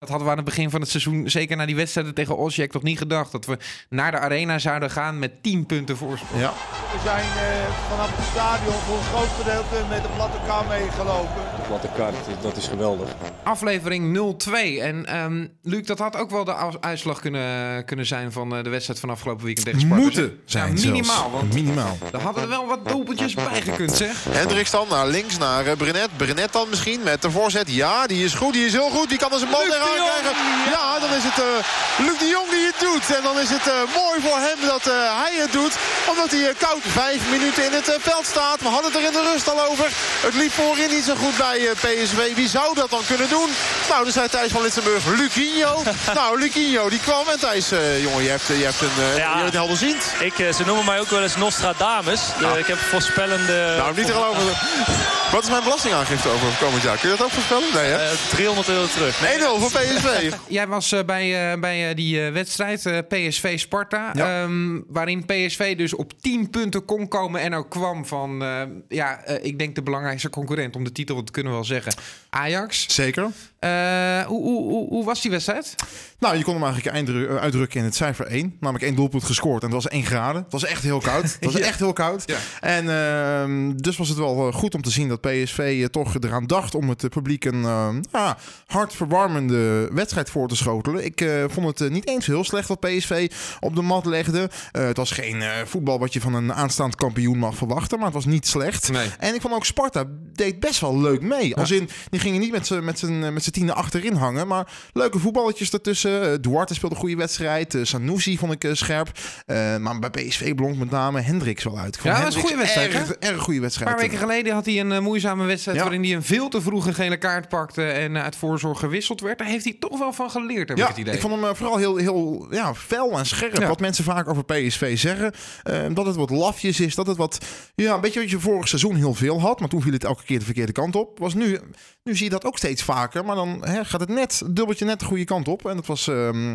Dat hadden we aan het begin van het seizoen, zeker na die wedstrijden tegen Osijek, toch niet gedacht. Dat we naar de arena zouden gaan met 10 punten voorsprong. Ja. We zijn eh, vanaf het stadion voor een groot gedeelte met de platte kar meegelopen. De platte kaart, dat is geweldig. Aflevering 0-2. En ehm, Luc, dat had ook wel de uitslag kunnen, kunnen zijn van eh, de wedstrijd van afgelopen weekend tegen Sparta. Moeten zijn Ja, minimaal, zelfs. want Minimaal. daar hadden er wel wat doelpuntjes bij gekund, zeg. Hendricks dan naar links, naar eh, Brenet. Brenet dan misschien met de voorzet. Ja, die is goed, die is heel goed. Die kan er zijn bal Luc krijgen. Ja, dan is het eh Luc de Jong die het doet. En dan is het eh, mooi voor hem dat eh, hij het doet. Omdat hij koud vijf minuten in het veld staat. We hadden het er in de rust al over. Het liep voorin niet zo goed bij PSV. Wie zou dat dan kunnen doen? Nou, dan zei Thijs van Litsenburg, Lucinho. nou, Lucinho die kwam. En Thijs, jongen, je hebt, je hebt een, Ja. je bent helderziend. Ik, ze noemen mij ook wel eens Nostradamus. Eh, ik heb voorspellende... Nou, niet te geloven. Wat is mijn belastingaangifte over komend jaar? Kun je dat ook voorspellen? Nee, hè? eh, 300 euro terug. 1-0 voor PSV. Jij was eh, bij, eh, bij eh, die eh, wedstrijd eh, PSV-Sparta. Ja. ehm, waarin PSV dus op 10 punten kon komen en ook kwam van... eh, ja, eh, ik denk de belangrijkste concurrent om de titel, dat kunnen we wel zeggen. Ajax. Zeker. Eh, hoe, hoe, hoe, hoe was die wedstrijd? Nou, je kon hem eigenlijk eh, uitdrukken in het cijfer 1. Namelijk één doelpunt gescoord en dat was 1 graden. Het was echt heel koud. Het was Ja. echt heel koud. Ja. En ehm, dus was het wel goed om te zien dat PSV eh, toch eraan dacht om het publiek een ja, hartverwarmende wedstrijd voor te schotelen. Ik vond het niet eens heel slecht wat PSV op de mat legde. Het was geen voetbal wat je van een aanstaand kampioen mag verwachten, maar het was niet slecht. Nee. En ik vond ook Sparta deed best wel leuk mee. Als in, die gingen niet met z'n met z'n- tienen achterin hangen. Maar leuke voetballetjes ertussen. Eh, Duarte speelde een goede wedstrijd. Eh, Sanusi vond ik eh, scherp. Maar bij PSV blonk met name Hendricks wel uit. Ja, dat was een goede wedstrijd, Erg, erg goede Een wedstrijd. paar weken geleden had hij een moeizame wedstrijd... Ja. waarin hij een veel te vroeg een gele kaart pakte... en uit voorzorg gewisseld werd. Daar heeft hij toch wel van geleerd, heb ik het idee. ik vond hem vooral heel, heel ja, fel en scherp. Ja. Wat mensen vaak over PSV zeggen. dat het wat lafjes is. Dat het wat... Ja, een beetje wat je vorig seizoen heel veel had. Maar toen viel het elke keer de verkeerde kant op. Was nu, nu zie je dat ook steeds vaker. Maar dan hè, gaat het net, dubbeltje net de goede kant op. En dat was ehm,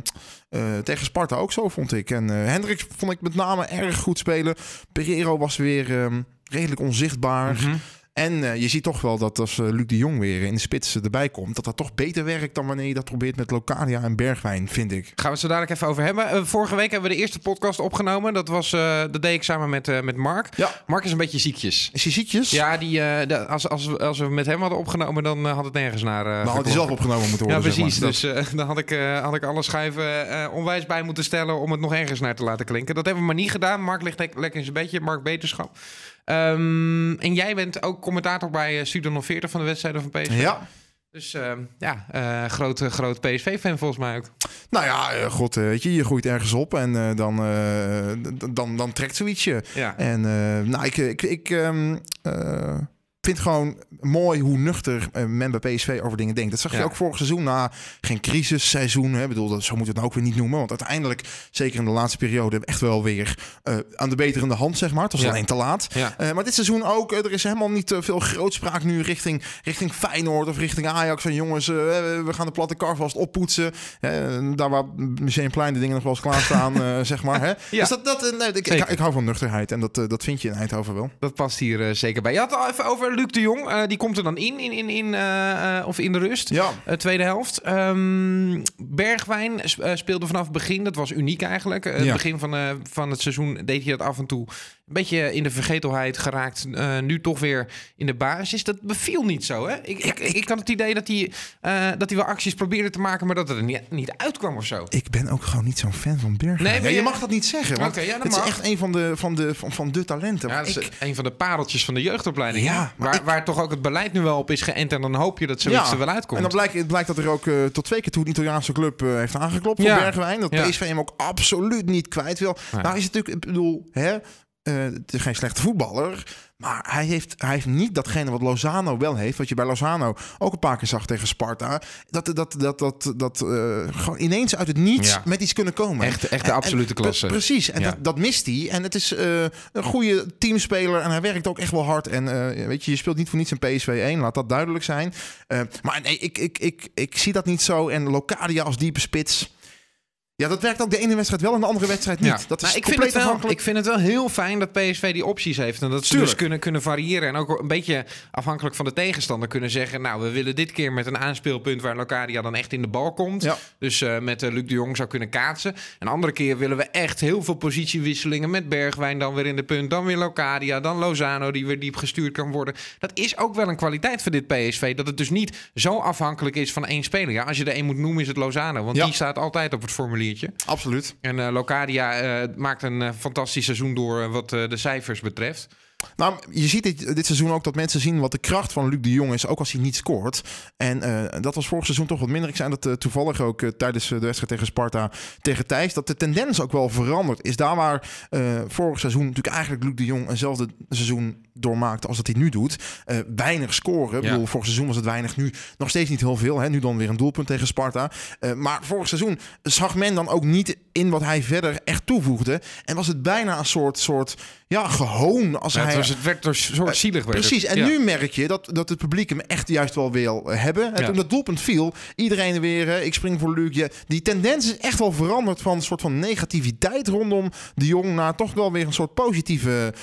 eh, tegen Sparta ook zo, vond ik. En eh Hendricks vond ik met name erg goed spelen. Pereiro was weer ehm, redelijk onzichtbaar. Mhm. En eh, je ziet toch wel dat als eh, Luc de Jong weer in de spits erbij komt... dat dat toch beter werkt dan wanneer je dat probeert met Locadia en Bergwijn, vind ik. Gaan we het zo dadelijk even over hebben. Eh, vorige week hebben we de eerste podcast opgenomen. Dat, was, eh, dat deed ik samen met, eh, met Mark. Ja. Mark is een beetje ziekjes. Is hij ziekjes? Ja, die, eh, de- als, als, we- als we met hem hadden opgenomen, dan eh, had het nergens naar. eh, Dan had hij zelf opgenomen moeten Ja, worden. zeg precies. maar. Dus eh, dan had ik, eh, had ik alle schuiven eh, onwijs bij moeten stellen om het nog ergens naar te laten klinken. Dat hebben we maar niet gedaan. Mark ligt le- lekker in zijn bedje. Mark Beterschap. Ehm, en jij bent ook commentator bij eh, Studio 040 van de wedstrijden van PSV. Ja, Dus ehm, ja, eh groot, groot PSV-fan volgens mij ook. nou ja, eh, god, eh, weet je, je groeit ergens op en eh, dan, eh, dan, dan trekt zoiets je. Ja. En eh, nou, ik, ik, ik ehm, eh, vind gewoon mooi hoe nuchter eh, men bij PSV over dingen denkt. Dat zag je Ja. ook vorig seizoen na geen crisisseizoen. Hè. Ik bedoel, dat, zo moet het nou ook weer niet noemen. Want uiteindelijk, zeker in de laatste periode, echt wel weer eh, aan de beterende hand, zeg maar. Het was Ja. alleen te laat. Ja. Eh, maar dit seizoen ook, er is helemaal niet te veel grootspraak nu richting, richting Feyenoord of richting Ajax. Van jongens, we gaan de platte kar vast oppoetsen. Daar waar Museumplein de dingen nog wel eens klaarstaan, zeg maar. Hè? Dus dat, dat, nee, ik, ik, ik hou van nuchterheid en dat, dat vind je in Eindhoven wel. Dat past hier zeker bij. Je had het al even over Luc de Jong. Eh, die komt er dan in, in, in, in eh, eh, of in de rust. Ja. Tweede helft. Ehm, Bergwijn speelde vanaf het begin. Dat was uniek eigenlijk. Het begin van, van het seizoen deed hij dat af en toe. Een beetje in de vergetelheid geraakt. Eh, nu toch weer in de basis. Dat beviel niet zo, hè? Ik, ik, ik had het idee dat hij, eh, dat hij wel acties probeerde te maken... maar dat het er niet, niet uitkwam of zo. Ik ben ook gewoon niet zo'n fan van Bergwijn. Nee, maar je je- mag dat niet zeggen. Want Oké, ja, dat het is echt een van de, van de, van, van de talenten. Ja, is een van de pareltjes van de jeugdopleiding. Ja, waar, ik- waar toch ook het beleid nu wel op is geënt... en dan hoop je dat zoiets er wel uitkomt. En dan blijkt, het blijkt dat er ook eh, tot twee keer toe een Italiaanse club heeft aangeklopt Ja. voor Bergwijn. Dat. PSV hem ook absoluut niet kwijt wil. Nou is het natuurlijk, ik bedoel, hè, eh, het is geen slechte voetballer. Maar hij heeft, hij heeft niet datgene wat Lozano wel heeft. Wat je bij Lozano ook een paar keer zag tegen Sparta. Dat dat, dat, dat, dat eh, gewoon ineens uit het niets Ja. met iets kunnen komen. Echt- echt de absolute en- klasse. pre- Precies. En Ja. dat, dat mist hij. En het is eh, een goede teamspeler. En hij werkt ook echt wel hard. En weet je, je speelt niet voor niets in PSV 1. Laat dat duidelijk zijn. Maar nee, ik, ik, ik, ik zie dat niet zo. En Locadia als diepe spits. Ja, dat werkt ook de ene wedstrijd wel en de andere wedstrijd niet. Ja. Dat is Nou, ik, vind compleet het wel, afhankelijk. ik vind het wel heel fijn dat PSV die opties heeft. En dat ze Tuurlijk. dus kunnen, kunnen variëren. En ook een beetje afhankelijk van de tegenstander kunnen zeggen... nou, we willen dit keer met een aanspeelpunt... waar Locadia dan echt in de bal komt. Ja. Dus eh, met eh, Luc de Jong zou kunnen kaatsen. Een andere keer willen we echt heel veel positiewisselingen... met Bergwijn dan weer in de punt. Dan weer Locadia, dan Lozano die weer diep gestuurd kan worden. Dat is ook wel een kwaliteit van dit PSV. Dat het dus niet zo afhankelijk is van één speler. Ja, als je er één moet noemen is het Lozano. Want Ja. die staat altijd op het Absoluut. En eh, Locadia eh, maakt een eh, fantastisch seizoen door wat de cijfers betreft. Nou, je ziet dit, dit seizoen ook dat mensen zien wat de kracht van Luc de Jong is, ook als hij niet scoort. En dat was vorig seizoen toch wat minder. Ik zei dat toevallig ook tijdens de wedstrijd tegen Sparta, tegen Thijs, dat de tendens ook wel veranderd is. Daar waar vorig seizoen natuurlijk eigenlijk Luc de Jong eenzelfde seizoen doormaakte als dat hij nu doet. Eh, weinig scoren. Ik Ja. bedoel, vorig seizoen was het weinig. Nu nog steeds niet heel veel. Hè? Nu dan weer een doelpunt tegen Sparta. Eh, maar vorig seizoen zag men dan ook niet in wat hij verder echt toevoegde. En was het bijna een soort, soort ja, gehoon als Ja, hij... het, was, het werd een soort zielig. werd het. Precies, en Ja. nu merk je dat, dat het publiek hem echt juist wel wil eh, hebben. En toen dat doelpunt viel, iedereen weer, eh, ik spring voor Luc. Ja, die tendens is echt wel veranderd van een soort van negativiteit rondom de Jong... naar toch wel weer een soort positieve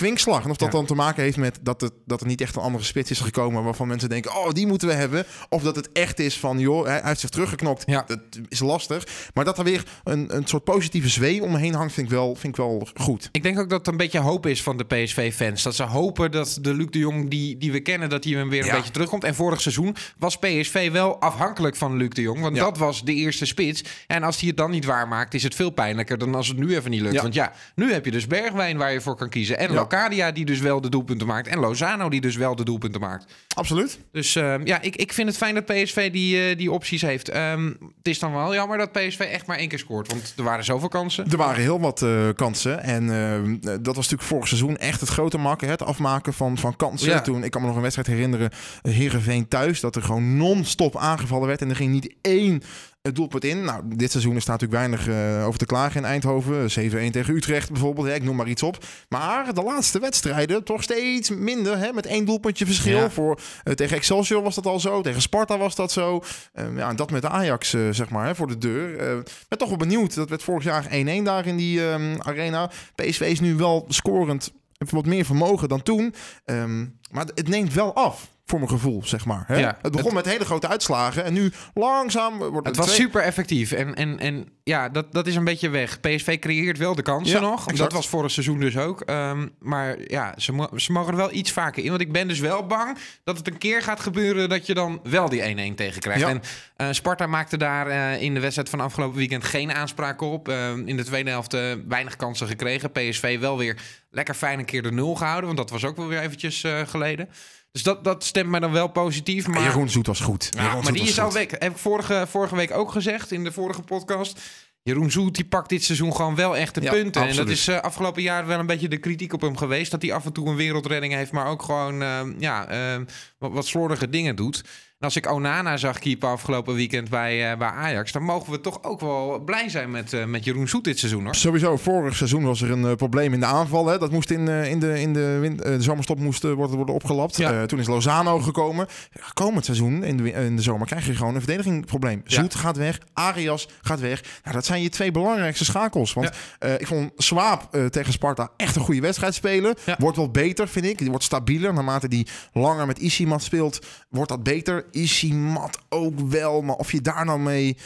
kwinkslag. En of dat Ja. dan te maken heeft met dat, het, dat er niet echt een andere spits is gekomen... waarvan mensen denken, oh, die moeten we hebben. Of dat het echt is van, joh, hij heeft zich teruggeknokt. Ja. Dat is lastig. Maar dat er weer een, een soort positieve zwee omheen hangt, vind ik wel, vind ik wel goed. Ik denk ook dat het een beetje hoop is van de PSV-fans. Dat ze hopen dat de Luc de Jong die, die we kennen, dat hij hem weer een Ja. beetje terugkomt. En vorig seizoen was PSV wel afhankelijk van Luc de Jong. Want Ja. dat was de eerste spits. En als hij het dan niet waarmaakt, is het veel pijnlijker dan als het nu even niet lukt. Ja. Want ja, nu heb je dus Bergwijn waar je voor kan kiezen. En Ja. Locadia die dus wel de doelpunten maakt. En Lozano die dus wel de doelpunten maakt. Absoluut. Dus ehm, ja, ik, ik vind het fijn dat PSV die, eh, die opties heeft. Ehm, het is dan wel jammer dat PSV echt maar één keer scoort. Want er waren zoveel kansen. Er waren heel wat eh, kansen. En eh, dat was natuurlijk vorig seizoen echt het grote makken. hè, Het afmaken van, van kansen. Ja. Toen, ik kan me nog een wedstrijd herinneren. Heerenveen thuis. Dat er gewoon non-stop aangevallen werd. En er ging niet één eh, doelpunt in. Nou, dit seizoen is daar natuurlijk weinig eh, over te klagen in Eindhoven. 7-1 tegen Utrecht bijvoorbeeld. Hè, ik noem maar iets op. Maar de laatste wedstrijden toch steeds minder. Hè, met één doelpuntje verschil. Ja. Voor, eh, tegen Excelsior was dat al zo. Tegen Sparta was dat zo. Eh, ja, en dat met Ajax, eh, zeg maar, hè, voor de deur. Ik ben toch wel benieuwd. Dat werd vorig jaar 1-1 daar in die ehm, arena. PSV is nu wel scorend. Heeft wat meer vermogen dan toen. Ehm, maar het neemt wel af. Voor mijn gevoel, zeg maar. Hè? Ja, het begon met hele grote uitslagen. En nu langzaam wordt Het het was twee- super effectief. En, en, en ja, dat, dat is een beetje weg. PSV creëert wel de kansen Ja, nog. exact. Dat was vorig seizoen dus ook. Ehm, maar ja, ze, ze mogen er wel iets vaker in. Want ik ben dus wel bang dat het een keer gaat gebeuren... dat je dan wel die 1-1 tegenkrijgt. Ja. En eh, Sparta maakte daar eh, in de wedstrijd van afgelopen weekend geen aanspraak op. Ehm, in de tweede helft eh, weinig kansen gekregen. PSV wel weer lekker fijn een keer de nul gehouden. Want dat was ook wel weer eventjes geleden. Dus dat, dat stemt mij dan wel positief. Maar... Jeroen Zoet was goed. Ja, maar die is al weg. Heb ik vorige, vorige week ook gezegd in de vorige podcast. Jeroen Zoet die pakt dit seizoen gewoon wel echt de Ja, punten. En dat is eh, afgelopen jaar wel een beetje de kritiek op hem geweest. Dat hij af en toe een wereldredding heeft, maar ook gewoon eh, ja, eh, wat, wat slordige dingen doet. Als ik Onana zag keeper afgelopen weekend bij, eh, bij Ajax... dan mogen we toch ook wel blij zijn met, eh, met Jeroen Zoet dit seizoen. hoor. Sowieso, vorig seizoen was er een eh, probleem in de aanval. Hè. Dat moest in, in, de, in de, de zomerstop moest, worden, worden opgelapt. Ja. Toen is Lozano gekomen. Komend seizoen, in de, in de zomer, krijg je gewoon een verdedigingprobleem. Ja. Zoet gaat weg, Arias gaat weg. Nou, dat zijn je twee belangrijkste schakels. Want ik vond Swaap tegen Sparta echt een goede wedstrijd spelen. Wordt wel beter, vind ik. Die wordt stabieler. Naarmate die langer met Isimat speelt, wordt dat beter. Isimat ook wel. Maar of je daar nou mee...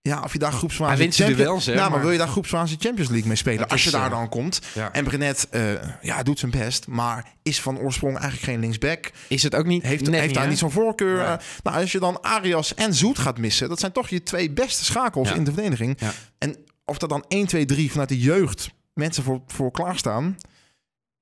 Ja, of je daar groepsfase... Hij Champions- duels, hè, Nou, maar, maar- wil je daar groepsfase Champions League mee spelen? Dat als je is, daar dan komt. Ja. En Brenet eh, ja, doet zijn best, maar is van oorsprong eigenlijk geen linksback. Is het ook niet... Heeft, heeft daar hè? niet zo'n voorkeur. Eh, nou, als je dan Arias en Zoet gaat missen, dat zijn toch je twee beste schakels Ja. in de verdediging. En of er dan 1, 2, 3 vanuit de jeugd mensen voor, voor klaarstaan.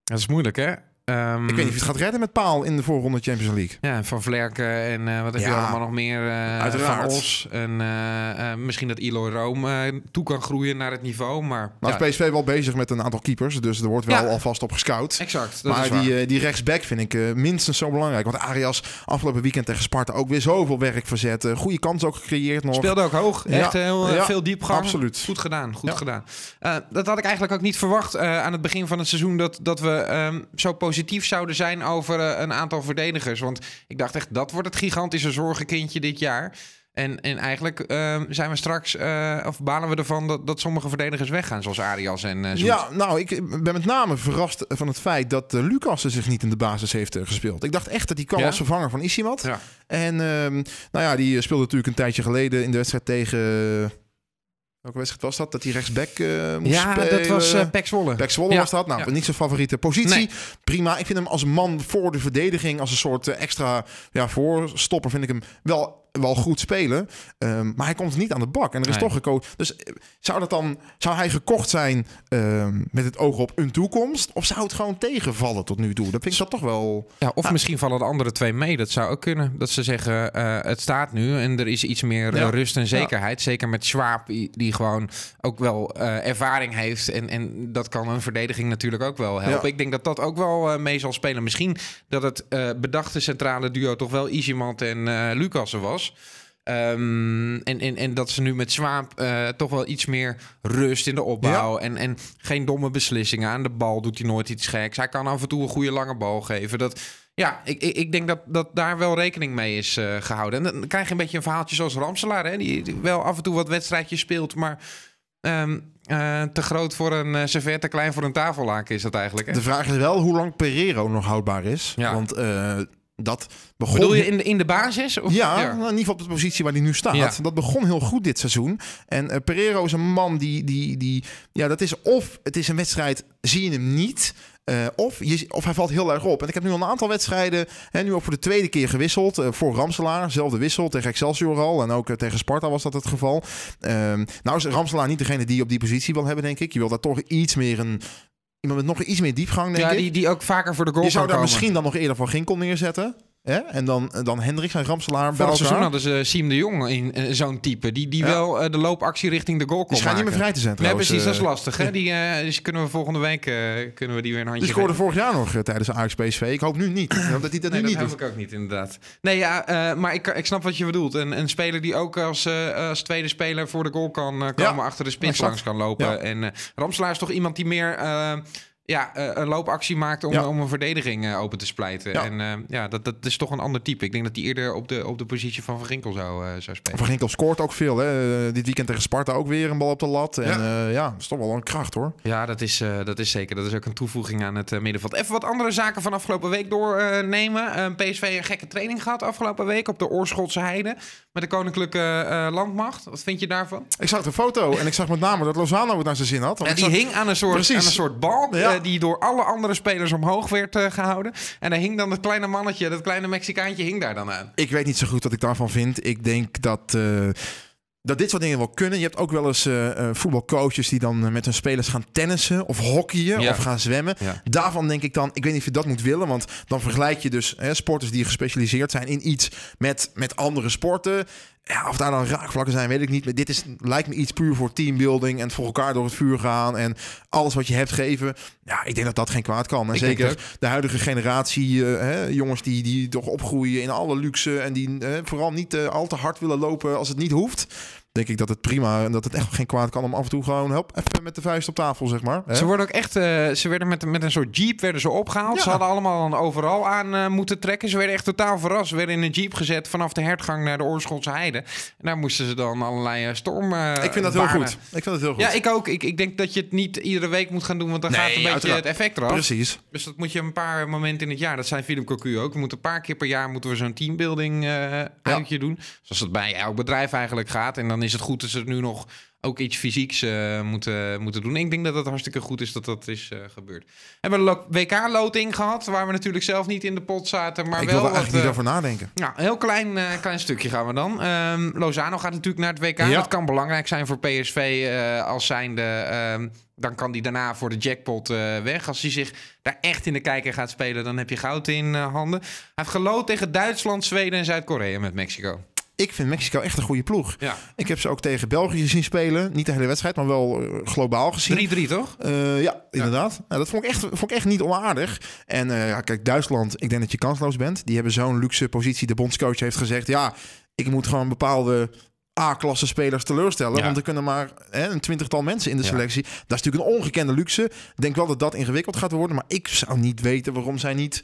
Dat is moeilijk, hè? Ehm, Ik weet niet of je het gaat redden met Paal in de voorronde Champions League. Ja, Van Vlerken en eh, wat heb je Ja, allemaal nog meer? eh uiteraard. Van Os. En eh, misschien dat Eloy Room toe kan groeien naar het niveau. Maar Nou ja, is PSV wel bezig met een aantal keepers, dus er wordt wel Ja. alvast op gescout. exact. Dat maar is die, die rechtsback vind ik minstens zo belangrijk. Want Arias afgelopen weekend tegen Sparta ook weer zoveel werk verzet. goede kans ook gecreëerd nog. Speelde ook hoog. Echt heel veel diepgang. absoluut. Goed gedaan. Goed gedaan. Dat had ik eigenlijk ook niet verwacht aan het begin van het seizoen. Dat, dat we ehm, zo positief zouden zijn over eh, een aantal verdedigers. Want ik dacht echt, dat wordt het gigantische zorgenkindje dit jaar. En, en eigenlijk ehm, zijn we straks, eh, of balen we ervan dat, dat sommige verdedigers weggaan, zoals Arias en Zoet. Ja, nou, ik ben met name verrast van het feit dat uh, Lucas zich niet in de basis heeft uh, gespeeld. Ik dacht echt dat hij kwam Ja? als vervanger van Isimat. Ja. En ehm, nou ja, die speelde natuurlijk een tijdje geleden in de wedstrijd tegen... Welke wedstrijd was dat? Dat hij rechtsback eh moest Ja, spelen. dat was uh, Pek Zwolle. Pek Zwolle Ja. was dat. Nou, Ja. niet zijn favoriete positie. Nee. Prima. Ik vind hem als man voor de verdediging, als een soort eh, extra ja, voorstopper, vind ik hem wel, wel goed spelen. Ehm, maar hij komt niet aan de bak. En er is Nee. toch gekozen. Dus eh, zou dat dan, zou hij gekocht zijn ehm, met het oog op een toekomst? Of zou het gewoon tegenvallen tot nu toe? Dat vind ik dat toch wel. Ja, of Ah. misschien vallen de andere twee mee. Dat zou ook kunnen. Dat ze zeggen, eh, het staat nu en er is iets meer eh, Ja. rust en zekerheid. Zeker met Schwab, die, gewoon ook wel ervaring heeft. En, en dat kan een verdediging natuurlijk ook wel helpen. Ja. Ik denk dat dat ook wel mee zal spelen. Misschien dat het bedachte centrale duo toch wel Isimant en Lucassen was. Ehm, en, en, en dat ze nu met Zwaap eh, toch wel iets meer rust in de opbouw. En, en geen domme beslissingen. Aan de bal doet hij nooit iets geks. Hij kan af en toe een goede lange bal geven. Dat, ja, ik, ik, ik denk dat, dat daar wel rekening mee is eh, gehouden. En dan krijg je een beetje een verhaaltje zoals Ramselaar. Hè? Die, die wel af en toe wat wedstrijdjes speelt. Maar ehm, eh, te groot voor een uh, servet, te klein voor een tafellaken is dat eigenlijk. Hè? De vraag is wel hoe lang Pereiro nog houdbaar is. Ja. Want dat begon. Bedoel je in de, in de basis? Of? Ja, nou, in ieder geval op de positie waar hij nu staat. Ja. Dat begon heel goed dit seizoen. En eh, Pereiro is een man die, die, die... Ja, dat is of het is een wedstrijd, zie je hem niet... eh, of, je, of hij valt heel erg op. En ik heb nu al een aantal wedstrijden, hè, nu ook voor de tweede keer gewisseld. eh, voor Ramselaar, zelfde wissel tegen Excelsior al. En ook tegen Sparta was dat het geval. Ehm, nou is Ramselaar niet degene die je op die positie wil hebben, denk ik. Je wil daar toch iets meer een... Iemand met nog iets meer diepgang, denk Ja, ik. die, die ook vaker voor de goal je zou daar komen. misschien dan nog eerder van Ginkel neerzetten. Hè? En dan, dan Hendricks en Ramselaar bij Vorig seizoen hadden ze Siem de Jong in eh, zo'n type. Die, die Ja. wel eh, de loopactie richting de goal kon Die schijnt niet meer vrij te zijn Nee, precies, dat is eh. lastig. Hè? Die, eh, dus kunnen we volgende week eh, kunnen we die weer een handje Die scoorde vorig jaar nog eh, tijdens de Ajax PSV. Ik hoop nu niet. Ik hoop dat hij dat Nee, nu dat niet doet. ik ook niet, inderdaad. Nee, ja, eh, maar ik, ik snap wat je bedoelt. Een, een speler die ook als, eh, als tweede speler voor de goal kan eh, komen, achter de spits langs kan lopen. En eh Ramselaar is toch iemand die meer eh, ja, eh, een loopactie maakt om, Ja. om een verdediging eh, open te splijten. Ja. En eh, ja, dat, dat is toch een ander type. Ik denk dat hij eerder op de, op de positie van Van Ginkel zou, zou spelen. Van Ginkel scoort ook veel. Hè. Dit weekend tegen Sparta ook weer een bal op de lat. En Ja. ja, ja dat is toch wel een kracht hoor. Ja, dat is, dat is zeker. Dat is ook een toevoeging aan het middenveld. Even wat andere zaken van afgelopen week doornemen. PSV een gekke training gehad afgelopen week op de Oorschotse Heide. Met de Koninklijke Landmacht. Wat vind je daarvan? Ik zag de foto en ik zag met name dat Lozano het naar zijn zin had. Ik die zag- hing aan een soort, Precies. aan een soort balk Ja. Eh, die door alle andere spelers omhoog werd eh, gehouden. En daar hing dan het kleine mannetje, dat kleine Mexicaantje hing daar dan aan. Ik weet niet zo goed wat ik daarvan vind. Ik denk dat, eh, dat dit soort dingen wel kunnen. Je hebt ook wel eens voetbalcoaches die dan met hun spelers gaan tennissen of hockeyen Ja. of gaan zwemmen. Ja. Daarvan denk ik dan, ik weet niet of je dat moet willen, want dan vergelijk je dus hè, sporters die gespecialiseerd zijn in iets met, met andere sporten. Ja, of daar dan raakvlakken zijn, weet ik niet. Maar dit is, lijkt me iets puur voor teambuilding en voor elkaar door het vuur gaan en alles wat je hebt geven. Ja, ik denk dat dat geen kwaad kan. En Ik zeker de huidige generatie, eh, hè, jongens die, die toch opgroeien in alle luxe en die eh, vooral niet eh, al te hard willen lopen als het niet hoeft. Denk ik dat het prima en dat het echt geen kwaad kan om af en toe gewoon help even met de vuist op tafel, zeg maar. Hè? Ze worden ook echt, eh, ze werden met, met een soort jeep werden ze opgehaald. Ja. Ze hadden allemaal een overal aan eh, moeten trekken. Ze werden echt totaal verrast. Ze werden in een jeep gezet vanaf de hertgang naar de Oorschotse Heide. En daar moesten ze dan allerlei eh, storm. eh, ik vind dat heel goed. Ik vind dat heel goed. Ja, ik ook. Ik, ik denk dat je het niet iedere week moet gaan doen, want dan Nee, gaat een beetje uiteraard. het effect eraf. Precies. Dus dat moet je een paar momenten in het jaar. Dat zijn Philip Cocu ook. We moeten een paar keer per jaar moeten we zo'n teambuilding uitje doen. Zoals het bij elk bedrijf eigenlijk gaat. En dan is het goed dat ze nu nog ook iets fysieks eh, moeten, moeten doen. Ik denk dat het hartstikke goed is dat dat is eh, gebeurd. We hebben een lo- WK-loting gehad, waar we natuurlijk zelf niet in de pot zaten. Maar ik wel wil er wat, eigenlijk niet eh, over nadenken. nou, een heel klein, klein stukje gaan we dan. Ehm, Lozano gaat natuurlijk naar het WK. Ja. Dat kan belangrijk zijn voor PSV als zijnde. ehm, dan kan hij daarna voor de jackpot weg. Als hij zich daar echt in de kijker gaat spelen, dan heb je goud in handen. Hij heeft gelood tegen Duitsland, Zweden en Zuid-Korea met Mexico. Ik vind Mexico echt een goede ploeg. Ja. Ik heb ze ook tegen België zien spelen. Niet de hele wedstrijd, maar wel eh, globaal gezien. 3-3 toch? Eh, ja, inderdaad. Nou, dat vond ik, echt, vond ik echt niet onaardig. En eh, ja, kijk, Duitsland, ik denk dat je kansloos bent. Die hebben zo'n luxe positie. De bondscoach heeft gezegd, ja, ik moet gewoon bepaalde A-klasse spelers teleurstellen. Ja. Want er kunnen maar hè, een twintigtal mensen in de Ja. selectie. Dat is natuurlijk een ongekende luxe. Ik denk wel dat dat ingewikkeld gaat worden. Maar ik zou niet weten waarom zij niet...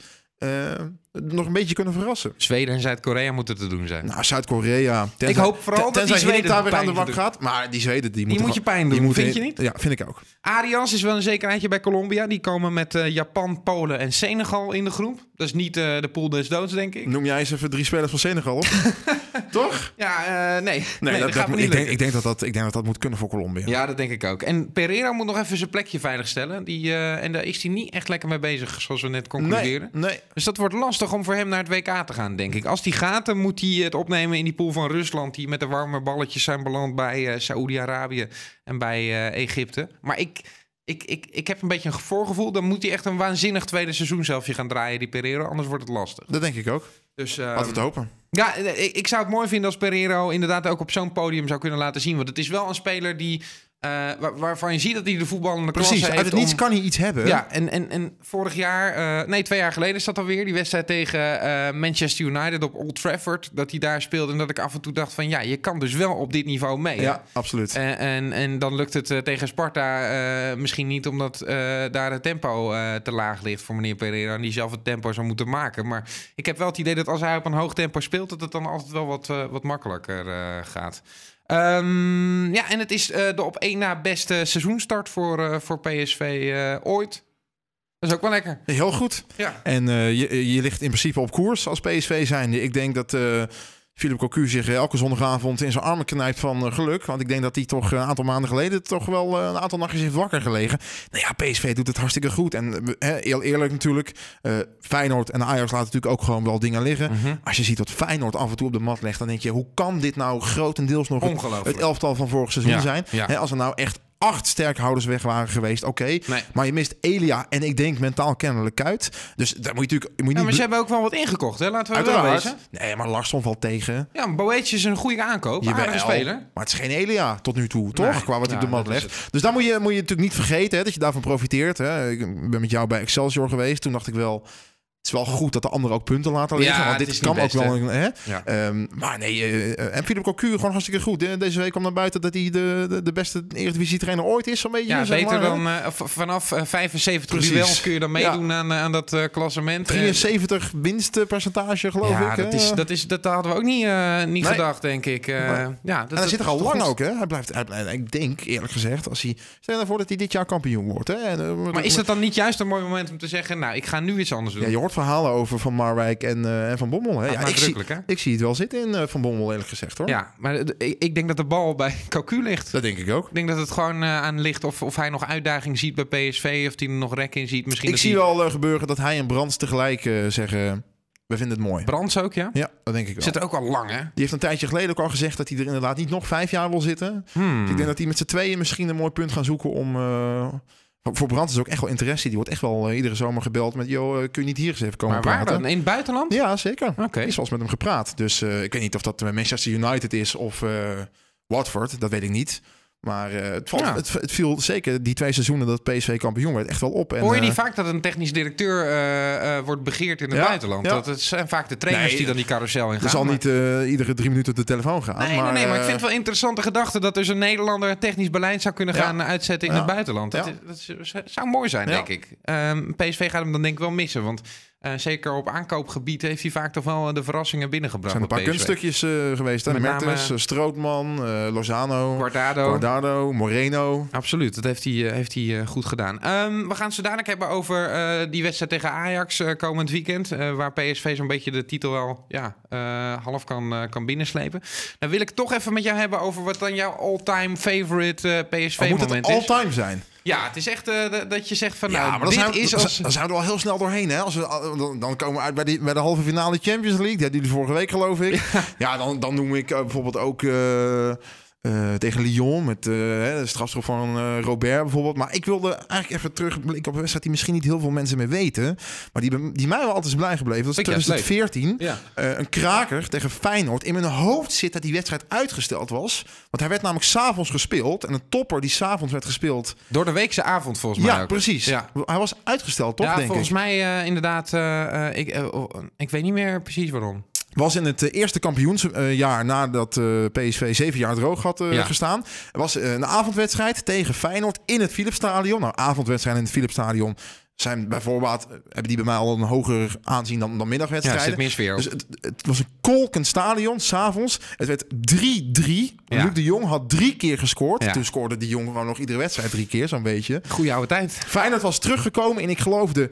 nog een beetje kunnen verrassen. Zweden en Zuid-Korea moeten te doen zijn. Nou, Zuid-Korea. Ik hoop vooral dat die Zweden daar weer aan de wak doen. gaat. Maar die Zweden, die moeten... moet je pijn die doen, moeten- vind je niet? Ja, vind ik ook. Arians is wel een zekerheidje bij Colombia. Die komen met eh, Japan, Polen en Senegal in de groep. Dat is niet eh, de pool des doods, denk ik. Noem jij eens even drie spelers van Senegal op? Toch? Ja, eh, nee. Nee, dat, dat, dat gaat me moet- niet ik, denk, ik, denk dat dat, ik denk dat dat moet kunnen voor Colombia. Ja, dat denk ik ook. En Pereira moet nog even zijn plekje veiligstellen. Die, en daar is hij niet echt lekker mee bezig, zoals we net nee, concluderen. nee. Dus dat wordt lastig om voor hem naar het WK te gaan, denk ik. Als die gaat, dan moet hij het opnemen in die pool van Rusland... die met de warme balletjes zijn beland bij eh Saoedi-Arabië en bij eh, Egypte. Maar ik, ik, ik, ik heb een beetje een voorgevoel... dan moet hij echt een waanzinnig tweede seizoen zelfje gaan draaien, die Pereira. Anders wordt het lastig. Dat denk ik ook. Dus, Laten we eh het hopen. ja, eh, ik, ik zou het mooi vinden als Pereiro inderdaad ook op zo'n podium zou kunnen laten zien. Want het is wel een speler die, eh, waar- waarvan je ziet dat hij de voetballende Precies, klasse uit heeft het niets om- kan hij iets hebben. Ja, en, en, en vorig jaar, eh, nee, twee jaar geleden is dat alweer, die wedstrijd tegen eh, Manchester United op Old Trafford, dat hij daar speelde en dat ik af en toe dacht van, ja, je kan dus wel op dit niveau mee. hè? Ja, absoluut. En, en, en dan lukt het tegen Sparta misschien niet omdat daar het tempo te laag ligt voor meneer Pereira en die zelf het tempo zou moeten maken. Maar ik heb wel het idee dat als hij op een hoog tempo speelt, dat het dan altijd wel wat, wat makkelijker gaat. Ehm, ja, en het is eh, de op één na beste seizoenstart voor, eh, voor PSV eh, ooit. Dat is ook wel lekker. Heel goed. Ja. En je, je ligt in principe op koers als PSV zijnde. Ik denk dat Philip Cocu zich eh, elke zondagavond in zijn armen knijpt van eh, geluk. Want ik denk dat hij toch eh, een aantal maanden geleden toch wel een aantal nachtjes heeft wakker gelegen. Nou ja, PSV doet het hartstikke goed. En heel eerlijk natuurlijk, Feyenoord en Ajax laten natuurlijk ook gewoon wel dingen liggen. Mhm. Als je ziet wat Feyenoord af en toe op de mat legt, dan denk je, hoe kan dit nou grotendeels nog het, elftal van vorig seizoen Ja, zijn? ja. Als er nou echt acht sterkhouders weg waren geweest, oké. Nee. Maar je mist Elia en ik denk mentaal kennelijk Kuit. Dus daar moet je natuurlijk je moet Ja, niet... maar ze hebben ook wel wat ingekocht, hè? Laten we er wel Uiteraard. wezen. Nee, maar Larsson valt tegen. Ja, Boetje is een goede aankoop. Jawel, Aardige speler. Maar het is geen Elia tot nu toe, toch? Nee. Qua wat hij Ja, op de mat legt. Dus daar moet je, moet je natuurlijk niet vergeten hè, dat je daarvan profiteert. Hè. Ik ben met jou bij Excelsior geweest. Toen dacht ik wel... Het is wel goed dat de anderen ook punten laten liggen. Ja, want dit is kan ook wel... Hè? Ja. Ehm, maar nee, eh, en Philip Cocu gewoon hartstikke goed. Deze week kwam naar buiten dat hij de, de, de beste Eredivisie trainer ooit is. Zo'n beetje, Ja, zeg beter maar, dan vanaf eh, 75 Precies. duels kun je dan meedoen aan, aan dat klassement. Eh, 73 winstpercentage, geloof ja, ik. dat, is, dat, is, dat hadden we ook niet, niet Nee. gedacht, denk ik. Ja, dat, En hij dat zit er al lang goed? ook, hè? Hij blijft, hij, ik denk, eerlijk gezegd, als hij... Stel je nou voor dat hij dit jaar kampioen wordt, hè? En, Maar is het dan niet juist een mooi moment om te zeggen... nou, ik ga nu iets anders doen? Ja, je hoort verhalen over Van Marwijk en, eh, en Van Bommel, hè? Gaat Ja, ik, zie, hè? ik zie het wel zitten in eh, Van Bommel, eerlijk gezegd, hoor. Ja, maar ik, ik denk dat de bal bij Cocu ligt. Dat denk ik ook. Ik denk dat het gewoon eh, aan ligt of, of hij nog uitdaging ziet bij PSV... of hij er nog rek in ziet. Misschien Ik dat zie wel gebeuren dat hij en Brands tegelijk zeggen... We vinden het mooi. Brands ook, ja? Ja, dat denk ik wel. Zit er ook al lang, hè? Die heeft een tijdje geleden ook al gezegd dat hij er inderdaad niet nog vijf jaar wil zitten. Hmm. Dus ik denk dat hij met z'n tweeën misschien een mooi punt gaan zoeken om... voor- Brands is ook echt wel interesse. Die wordt echt wel eh, iedere zomer gebeld met... joh, eh, kun je niet hier eens even komen Maar waar praten? dan? In het buitenland? Ja, zeker. Oké. Is wel eens met hem gepraat. Dus eh, ik weet niet of dat Manchester United is of Watford. Dat weet ik niet. Maar eh, het, valt, Ja. het, het viel zeker die twee seizoenen dat PSV kampioen werd echt wel op. En, Hoor je niet eh, vaak dat een technisch directeur eh, wordt begeerd in het Ja, buitenland? ja. Dat het zijn vaak de trainers Nee, die dan die carousel in gaan. er zal maar- niet iedere drie minuten op de telefoon gaan. Nee, maar, nee, nee, maar ik vind het wel interessante gedachte dat dus een Nederlander een technisch beleid zou kunnen gaan uitzetten in het buitenland. Dat, zou mooi zijn, denk ik. Ehm, PSV gaat hem dan denk ik wel missen, want eh, zeker op aankoopgebied heeft hij vaak toch wel eh, de verrassingen er binnengebracht. zijn een paar kunststukjes eh, geweest. Hè? Name- Mertens, Strootman, Lozano, Guardado. Guardado, Moreno. Absoluut, dat heeft hij, heeft hij goed gedaan. Ehm, we gaan het zo dadelijk hebben over die wedstrijd tegen Ajax komend weekend. waar PSV zo'n beetje de titel wel ja, half kan, kan binnenslepen. Dan wil ik toch even met jou hebben over wat dan jouw all-time favorite eh, Of moet PSV-moment het is. all-time zijn? Ja, het is echt eh, dat- je zegt van Ja, nou, maar dan dit zijn, we, is dan, als... dan zijn we er al heel snel doorheen. Hè? Als we, dan, dan komen we uit bij, die, bij de halve finale Champions League. Die hadden jullie vorige week, geloof ik. Ja, dan, dan noem ik eh, bijvoorbeeld ook eh, eh, tegen Lyon met eh, de strafschop van eh, Robert bijvoorbeeld. Maar ik wilde eigenlijk even terugblikken op een wedstrijd die misschien niet heel veel mensen meer weten. Maar die, die mij wel altijd is blij gebleven. Dat is Ik juist 2014. Ja. Een kraker tegen Feyenoord. In mijn hoofd zit dat die wedstrijd uitgesteld was. Want hij werd namelijk s'avonds gespeeld. En een topper die s'avonds werd gespeeld. Door de weekse avond volgens mij Ja, ook. precies. Ja. Hij was uitgesteld, toch, ja, denk volgens ik? mij inderdaad. ik, oh, ik weet niet meer precies waarom. Was in het eh, eerste kampioensjaar nadat eh, PSV zeven jaar droog had eh, Ja. gestaan. Was een avondwedstrijd tegen Feyenoord in het Philipsstadion. Nou, avondwedstrijd in het Philipsstadion. zijn bijvoorbeeld, hebben die bij mij al een hoger aanzien dan, dan Ja, er middagwedstrijden. zit meer sfeer. Dus het, het was een kolkend stadion, s'avonds. Het werd 3-3. Ja. Luc de Jong had drie keer gescoord. Ja. Toen scoorde de Jong gewoon nog iedere wedstrijd drie keer, zo'n beetje. Goeie oude tijd. Feyenoord was teruggekomen in, ik geloof, de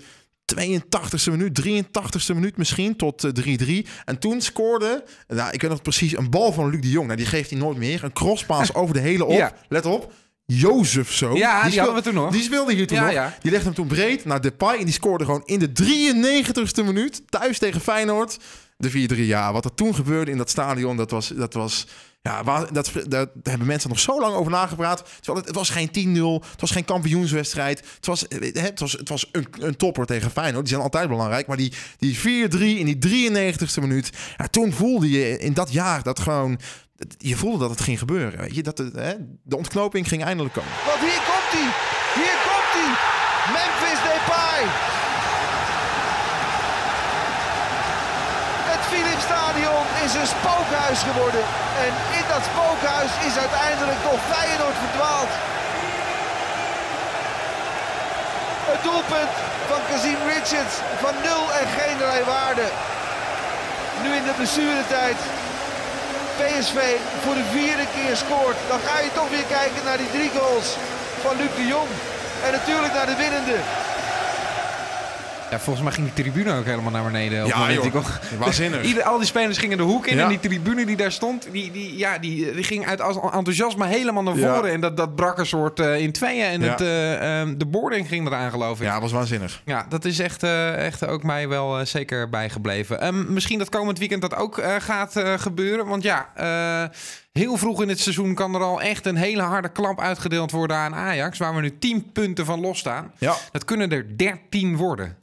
82e minuut, 83e minuut misschien, tot eh, 3-3. En toen scoorde, nou, ik weet nog precies, een bal van Luc de Jong. Nou, die geeft hij nooit meer. Een crosspaas over de hele op. Ja. Let op. Jozef zo. Ja, die speel- hadden we toen nog. Die speelde hier toen Ja, nog. ja. Die legde hem toen breed naar Depay. En die scoorde gewoon in de 93ste minuut. Thuis tegen Feyenoord. De 4-3. Ja, wat er toen gebeurde in dat stadion, dat was... Dat was ja, dat, daar hebben mensen nog zo lang over nagepraat. Terwijl het, het was geen 10-0. Het was geen kampioenswedstrijd. Het was, eh, het was, het was een, een topper tegen Feyenoord. Die zijn altijd belangrijk. Maar die, die 4-3 in die 93ste minuut. Ja, toen voelde je in dat jaar dat gewoon... Je voelde dat het ging gebeuren. Weet je? Dat hè, de ontknoping ging eindelijk komen. Want hier komt hij. Hier komt hij. Memphis Depay. Het Philipsstadion is een spookhuis geworden. En in dat spookhuis is uiteindelijk toch Feyenoord verdwaald. Het doelpunt van Kazim Richards van nul en geen waarde. Nu in de blessuretijd. PSV voor de vierde keer scoort. Dan ga je toch weer kijken naar die drie goals van Luc de Jong. En natuurlijk naar de winnende. Ja, volgens mij ging die tribune ook helemaal naar beneden. op Ja, joh. Waanzinnig. Ieder, al die spelers gingen de hoek in Ja. en die tribune die daar stond, die, die, ja, die, die ging uit als enthousiasme helemaal naar Ja. voren. En dat, dat brak een soort eh, in tweeën en Ja. het, eh, ehm, de boarding ging eraan geloof ik. Ja, was waanzinnig. Ja, dat is echt, eh, echt ook mij wel zeker bijgebleven. Ehm, misschien dat komend weekend dat ook gaat gebeuren. Want ja, heel vroeg in het seizoen kan er al echt een hele harde klap uitgedeeld worden aan Ajax. Waar we nu 10 punten van losstaan. Ja. Dat kunnen er 13 worden.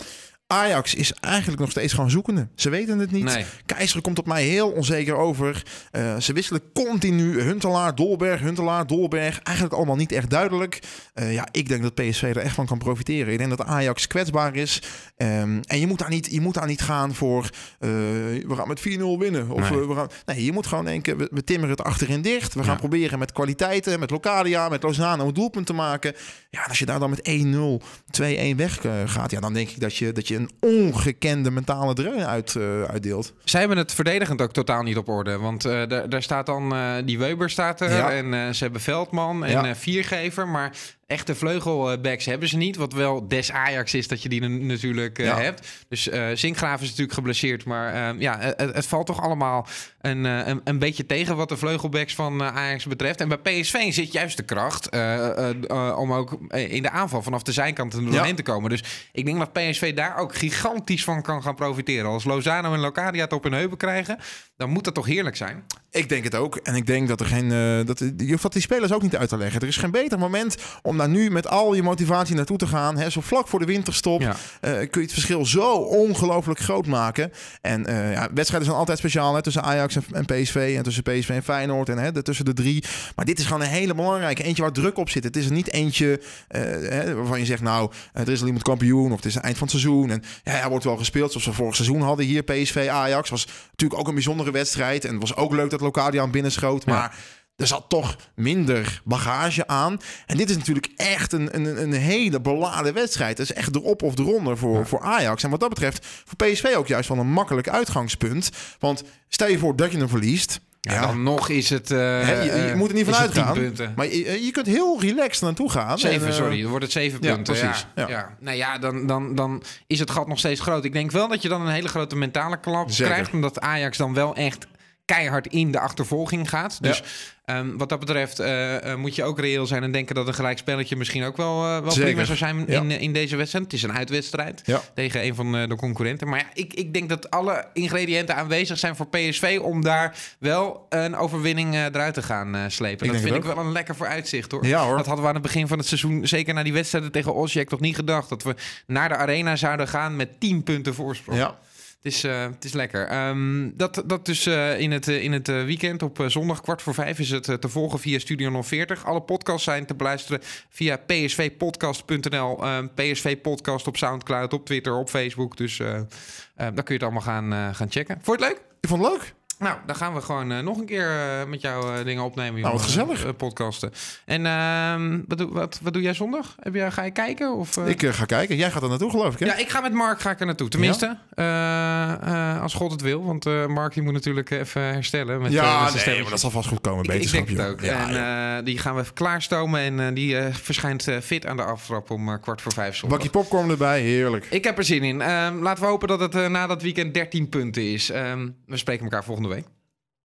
Ajax is eigenlijk nog steeds gewoon zoekende. Ze weten het niet. Nee. Keizer komt op mij heel onzeker over. Eh, ze wisselen continu Huntelaar, Dolberg, Huntelaar, Dolberg. Eigenlijk allemaal niet echt duidelijk. Eh, ja, ik denk dat PSV er echt van kan profiteren. Ik denk dat Ajax kwetsbaar is. Ehm, en je moet, daar niet, je moet daar niet gaan voor... eh, we gaan met 4-0 winnen. Of, Nee. we gaan, nee, je moet gewoon denken, we, we timmeren het achterin dicht. We gaan Ja. proberen met kwaliteiten, met Locadia, met Lozano een doelpunt te maken. Ja, als je daar dan met 1-0, 2-1 weg gaat... Ja, dan denk ik dat je, dat je een ongekende mentale dreun uit, eh, uitdeelt. Zij hebben het verdedigend ook totaal niet op orde. Want eh, daar, staat dan eh, die Weber staat er. Ja. En ze hebben Veldman en Ja. Viergever. Maar echte vleugelbacks hebben ze niet. Wat wel des Ajax is dat je die natuurlijk eh, Ja. hebt. Dus eh Zinkgraaf is natuurlijk geblesseerd. Maar eh, ja, het, het valt toch allemaal een, eh, een, een beetje tegen wat de vleugelbacks van eh, Ajax betreft. En bij PSV zit juist de kracht eh, eh, eh, om ook eh, in de aanval vanaf de zijkant er doorheen Ja. te komen. Dus ik denk dat PSV daar ook gigantisch van kan gaan profiteren. Als Lozano en Locadia het op hun heupen krijgen, dan moet dat toch heerlijk zijn. Ik denk het ook. En ik denk dat er geen. eh, dat, je hoeft dat die spelers ook niet uit te leggen. Er is geen beter moment om daar nu met al je motivatie naartoe te gaan. Hè, zo vlak voor de winterstop Ja. eh, kun je het verschil zo ongelooflijk groot maken. En eh, ja, wedstrijden zijn altijd speciaal hè, tussen Ajax en, en PSV. En tussen PSV en Feyenoord. En hè, de, tussen de drie. Maar dit is gewoon een hele belangrijke. Eentje waar druk op zit. Het is er niet eentje hè, waarvan je zegt, nou, er is al iemand kampioen. Of het is het eind van het seizoen. En ja, hij wordt wel gespeeld zoals we vorig seizoen hadden hier. PSV Ajax was natuurlijk ook een bijzondere wedstrijd. En het was ook leuk dat Locadia aan binnenschoot. Maar er zat toch minder bagage aan. En dit is natuurlijk echt een, een, een hele beladen wedstrijd. Het is echt erop of eronder voor, voor Ajax. En wat dat betreft voor PSV ook juist wel een makkelijk uitgangspunt. Want stel je voor dat je hem verliest. Ja, dan nog is het... Hè, je, je eh, moet er niet van is het tien uitgaan. punten. Maar je, je kunt heel relaxed naartoe gaan. Zeven, En, eh, sorry. Dan wordt het zeven ja, punten. precies. Ja. Nou ja, dan, dan, dan is het gat nog steeds groot. Ik denk wel dat je dan een hele grote mentale klap Zeker. krijgt. Omdat Ajax dan wel echt keihard in de achtervolging gaat. Dus ehm, wat dat betreft eh, eh, moet je ook reëel zijn en denken dat een gelijk spelletje misschien ook wel, eh, wel prima zou zijn Ja. in, in deze wedstrijd. Het is een uitwedstrijd Ja. tegen een van de concurrenten. Maar ja, ik, ik denk dat alle ingrediënten aanwezig zijn voor PSV om daar wel een overwinning eruit te gaan slepen. Ik dat vind ik wel een lekker vooruitzicht hoor. Hoor. Dat hadden we aan het begin van het seizoen, zeker na die wedstrijden tegen Osijek, toch niet gedacht. Dat we naar de arena zouden gaan met 10 punten voorsprong. Ja. Is, eh, het is lekker. Ehm, dat, dat dus eh, in het, eh, in het weekend op zondag kwart voor vijf is het te volgen via Studio 040. Alle podcasts zijn te beluisteren via psvpodcast.nl. Ehm, PSV Podcast op Soundcloud, op Twitter, op Facebook. Dus daar kun je het allemaal gaan, gaan checken. Vond je het leuk? Ik vond het leuk. Nou, dan gaan we gewoon eh, nog een keer eh, met jou eh, dingen opnemen. Nou, wat gezellig. Podcasten. En ehm, wat, doe, wat, wat doe jij zondag? Heb je, ga je kijken? Of? Ik ga kijken. Jij gaat er naartoe, geloof ik, hè? Ja, ik ga met Mark ga ik er naartoe. Tenminste, als God het wil. Want Mark die moet natuurlijk even herstellen. Met, met Ja, nee, maar dat zal vast goed komen. Ik, ik denk het ook. Ja, en die gaan we even klaarstomen. En die verschijnt fit aan de aftrap om kwart voor vijf zondag. Bakje popcorn erbij, heerlijk. Ik heb er zin in. Ehm, laten we hopen dat het na dat weekend 13 punten is. Ehm, we spreken elkaar volgende